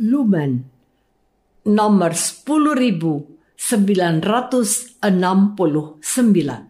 Lumen nomor 10969.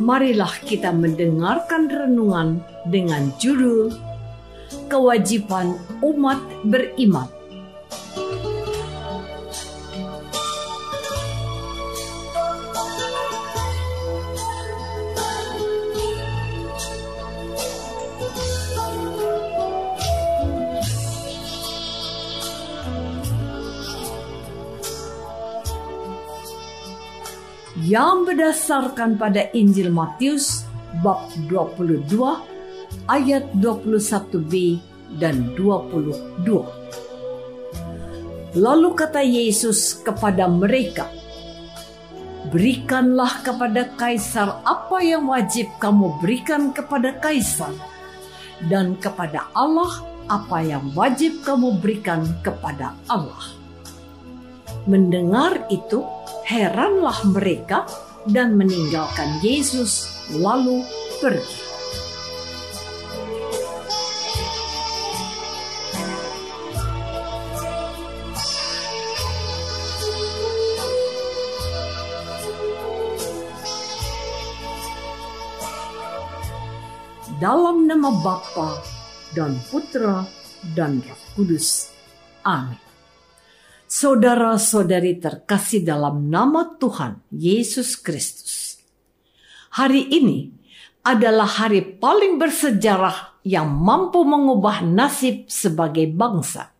marilah kita mendengarkan renungan dengan judul Kewajiban Umat Beriman. Yang berdasarkan pada Injil Matius bab 22 ayat 21b dan 22. Lalu kata Yesus kepada mereka, Berikanlah kepada Kaisar apa yang wajib kamu berikan kepada Kaisar, dan kepada Allah apa yang wajib kamu berikan kepada Allah. Mendengar itu, heranlah mereka dan meninggalkan Yesus, lalu pergi. Dalam nama Bapa dan Putra dan Roh Kudus. Amin. Saudara-saudari terkasih dalam nama Tuhan Yesus Kristus. Hari ini adalah hari paling bersejarah yang mampu mengubah nasib sebagai bangsa.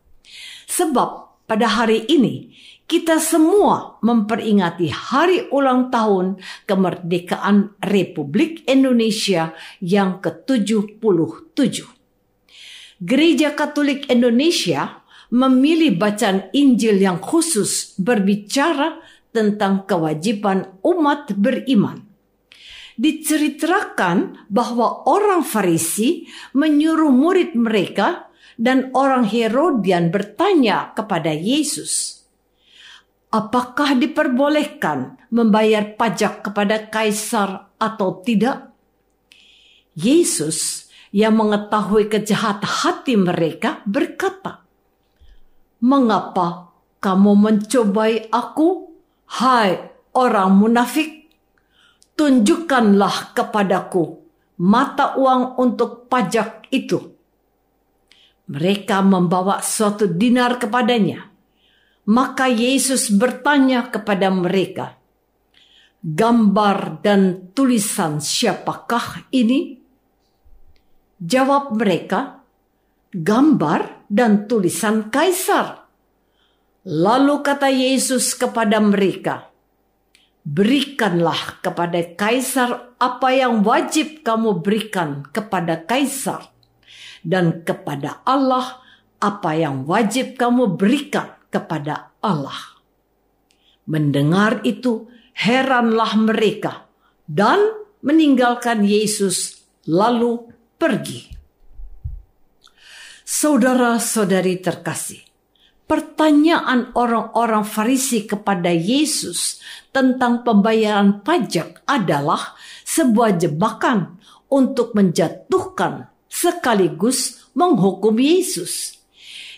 Sebab pada hari ini kita semua memperingati hari ulang tahun kemerdekaan Republik Indonesia yang ke-77. Gereja Katolik Indonesia memilih bacaan Injil yang khusus berbicara tentang kewajiban umat beriman. Diceritakan bahwa orang Farisi menyuruh murid mereka dan orang Herodian bertanya kepada Yesus, "Apakah diperbolehkan membayar pajak kepada kaisar atau tidak?" Yesus yang mengetahui kejahatan hati mereka berkata, Mengapa kamu mencobai aku? Hai orang munafik, tunjukkanlah kepadaku mata uang untuk pajak itu. Mereka membawa suatu dinar kepadanya. Maka Yesus bertanya kepada mereka, "Gambar dan tulisan siapakah ini?" Jawab mereka, gambar dan tulisan kaisar. Lalu kata Yesus kepada mereka, "Berikanlah kepada kaisar apa yang wajib kamu berikan kepada kaisar, dan kepada Allah apa yang wajib kamu berikan kepada Allah." Mendengar itu, heranlah mereka dan meninggalkan Yesus lalu pergi. Saudara-saudari terkasih, pertanyaan orang-orang Farisi kepada Yesus tentang pembayaran pajak adalah sebuah jebakan untuk menjatuhkan sekaligus menghukum Yesus.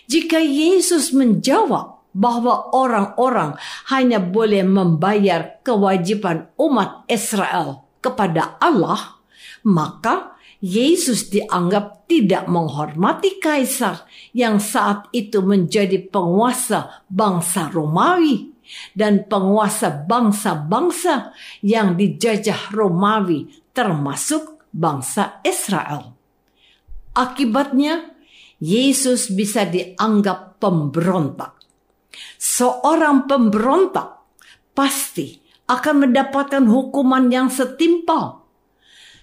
Jika Yesus menjawab bahwa orang-orang hanya boleh membayar kewajiban umat Israel kepada Allah, maka Yesus dianggap tidak menghormati kaisar yang saat itu menjadi penguasa bangsa Romawi dan penguasa bangsa-bangsa yang dijajah Romawi termasuk bangsa Israel. Akibatnya, Yesus bisa dianggap pemberontak. Seorang pemberontak pasti akan mendapatkan hukuman yang setimpal.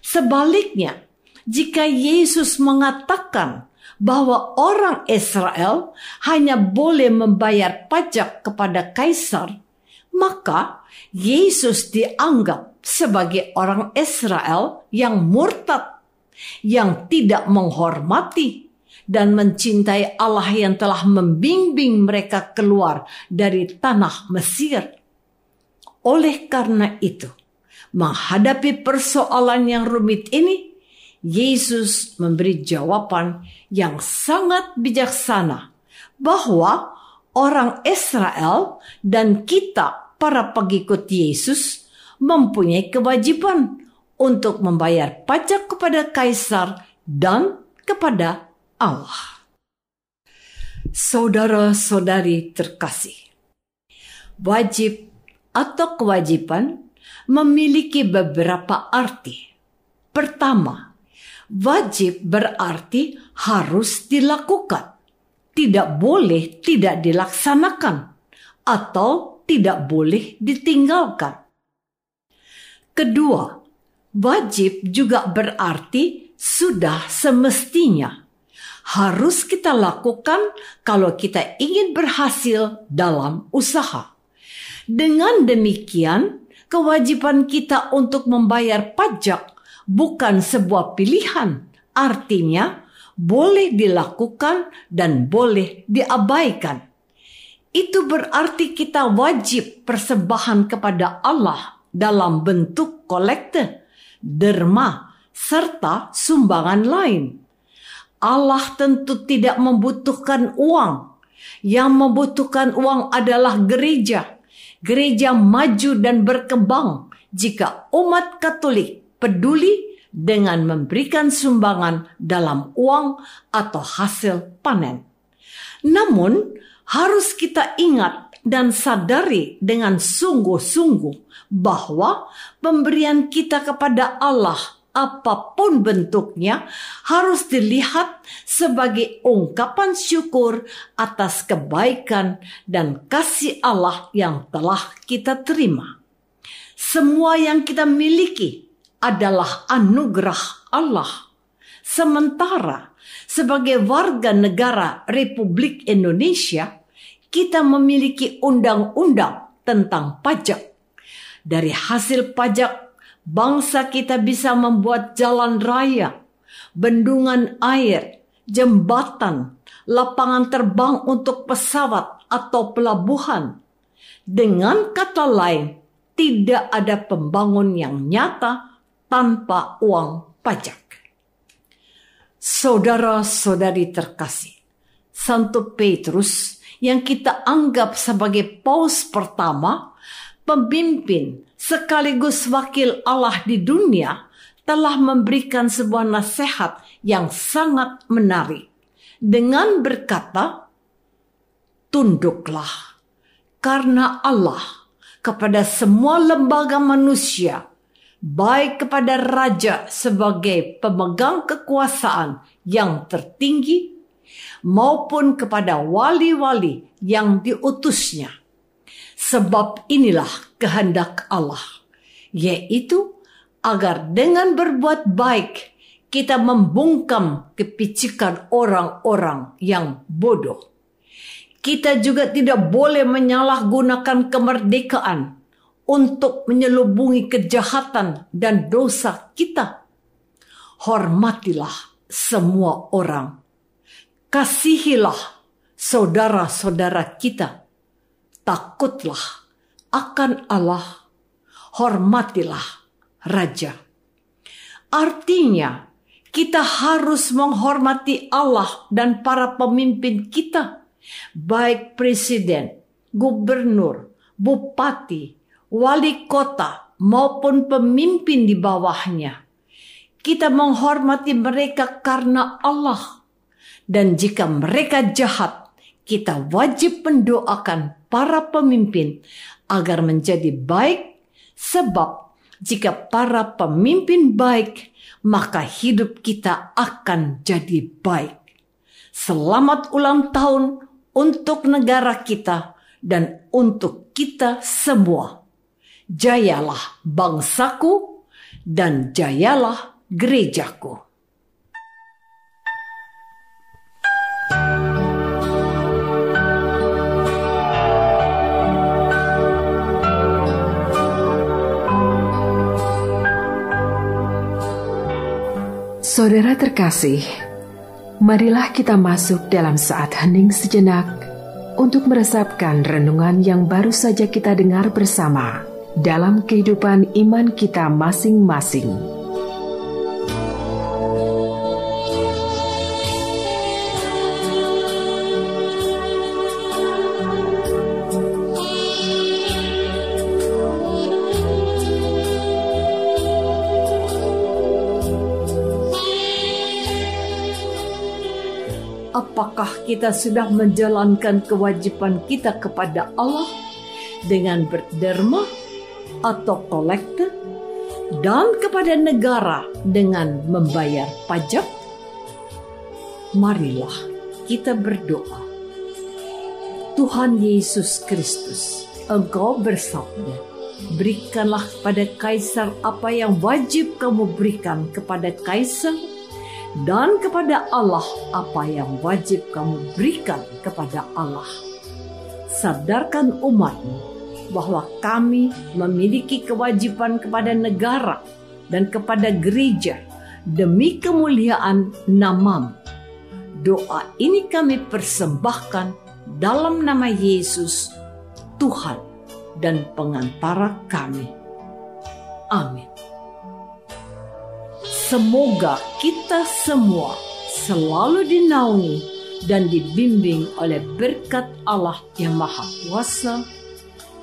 Sebaliknya, jika Yesus mengatakan bahwa orang Israel hanya boleh membayar pajak kepada kaisar, maka Yesus dianggap sebagai orang Israel yang murtad, yang tidak menghormati dan mencintai Allah yang telah membimbing mereka keluar dari tanah Mesir. Oleh karena itu, menghadapi persoalan yang rumit ini, Yesus memberi jawaban yang sangat bijaksana bahwa orang Israel dan kita, para pengikut Yesus, mempunyai kewajiban untuk membayar pajak kepada kaisar dan kepada Allah. Saudara-saudari terkasih, wajib atau kewajiban memiliki beberapa arti. Pertama, wajib berarti harus dilakukan, tidak boleh tidak dilaksanakan, atau tidak boleh ditinggalkan. Kedua, wajib juga berarti sudah semestinya harus kita lakukan kalau kita ingin berhasil dalam usaha. Dengan demikian, kewajiban kita untuk membayar pajak bukan sebuah pilihan, artinya boleh dilakukan dan boleh diabaikan. Itu berarti kita wajib persembahan kepada Allah dalam bentuk kolekte, derma, serta sumbangan lain. Allah tentu tidak membutuhkan uang. Yang membutuhkan uang adalah gereja gereja maju dan berkembang jika umat Katolik peduli dengan memberikan sumbangan dalam uang atau hasil panen. Namun, harus kita ingat dan sadari dengan sungguh-sungguh bahwa pemberian kita kepada Allah apa pun bentuknya harus dilihat sebagai ungkapan syukur atas kebaikan dan kasih Allah yang telah kita terima. Semua yang kita miliki adalah anugerah Allah. Sementara sebagai warga negara Republik Indonesia, kita memiliki undang-undang tentang pajak. Dari hasil pajak bangsa kita bisa membuat jalan raya, bendungan air, jembatan, lapangan terbang untuk pesawat atau pelabuhan. Dengan kata lain, tidak ada pembangun yang nyata tanpa uang pajak. Saudara-saudari terkasih, Santo Petrus yang kita anggap sebagai paus pertama, pemimpin sekaligus wakil Allah di dunia, telah memberikan sebuah nasihat yang sangat menarik dengan berkata, "Tunduklah karena Allah kepada semua lembaga manusia, baik kepada raja sebagai pemegang kekuasaan yang tertinggi, maupun kepada wali-wali yang diutusnya." Sebab inilah kehendak Allah, yaitu agar dengan berbuat baik kita membungkam kepicikan orang-orang yang bodoh. Kita juga tidak boleh menyalahgunakan kemerdekaan untuk menyelubungi kejahatan dan dosa kita. Hormatilah semua orang. Kasihilah saudara-saudara kita. Takutlah akan Allah. Hormatilah Raja. Artinya, kita harus menghormati Allah dan para pemimpin kita, baik presiden, gubernur, bupati, wali kota, maupun pemimpin di bawahnya. Kita menghormati mereka karena Allah, dan jika mereka jahat, kita wajib mendoakan para pemimpin agar menjadi baik, sebab jika para pemimpin baik, maka hidup kita akan jadi baik. Selamat ulang tahun untuk negara kita dan untuk kita semua. Jayalah bangsaku dan jayalah gerejaku. Saudara terkasih, marilah kita masuk dalam saat hening sejenak untuk meresapkan renungan yang baru saja kita dengar bersama dalam kehidupan iman kita masing-masing. apakah kita sudah menjalankan kewajiban kita kepada Allah dengan berderma atau kolektor dan kepada negara dengan membayar pajak? Marilah kita berdoa. Tuhan Yesus Kristus, Engkau bersabda, berikanlah pada kaisar apa yang wajib kamu berikan kepada kaisar dan kepada Allah apa yang wajib kamu berikan kepada Allah. Sadarkan umatmu bahwa kami memiliki kewajiban kepada negara dan kepada gereja demi kemuliaan namamu. Doa ini kami persembahkan dalam nama Yesus, Tuhan dan pengantara kami. Amin. Semoga kita semua selalu dinaungi dan dibimbing oleh berkat Allah yang Maha Kuasa,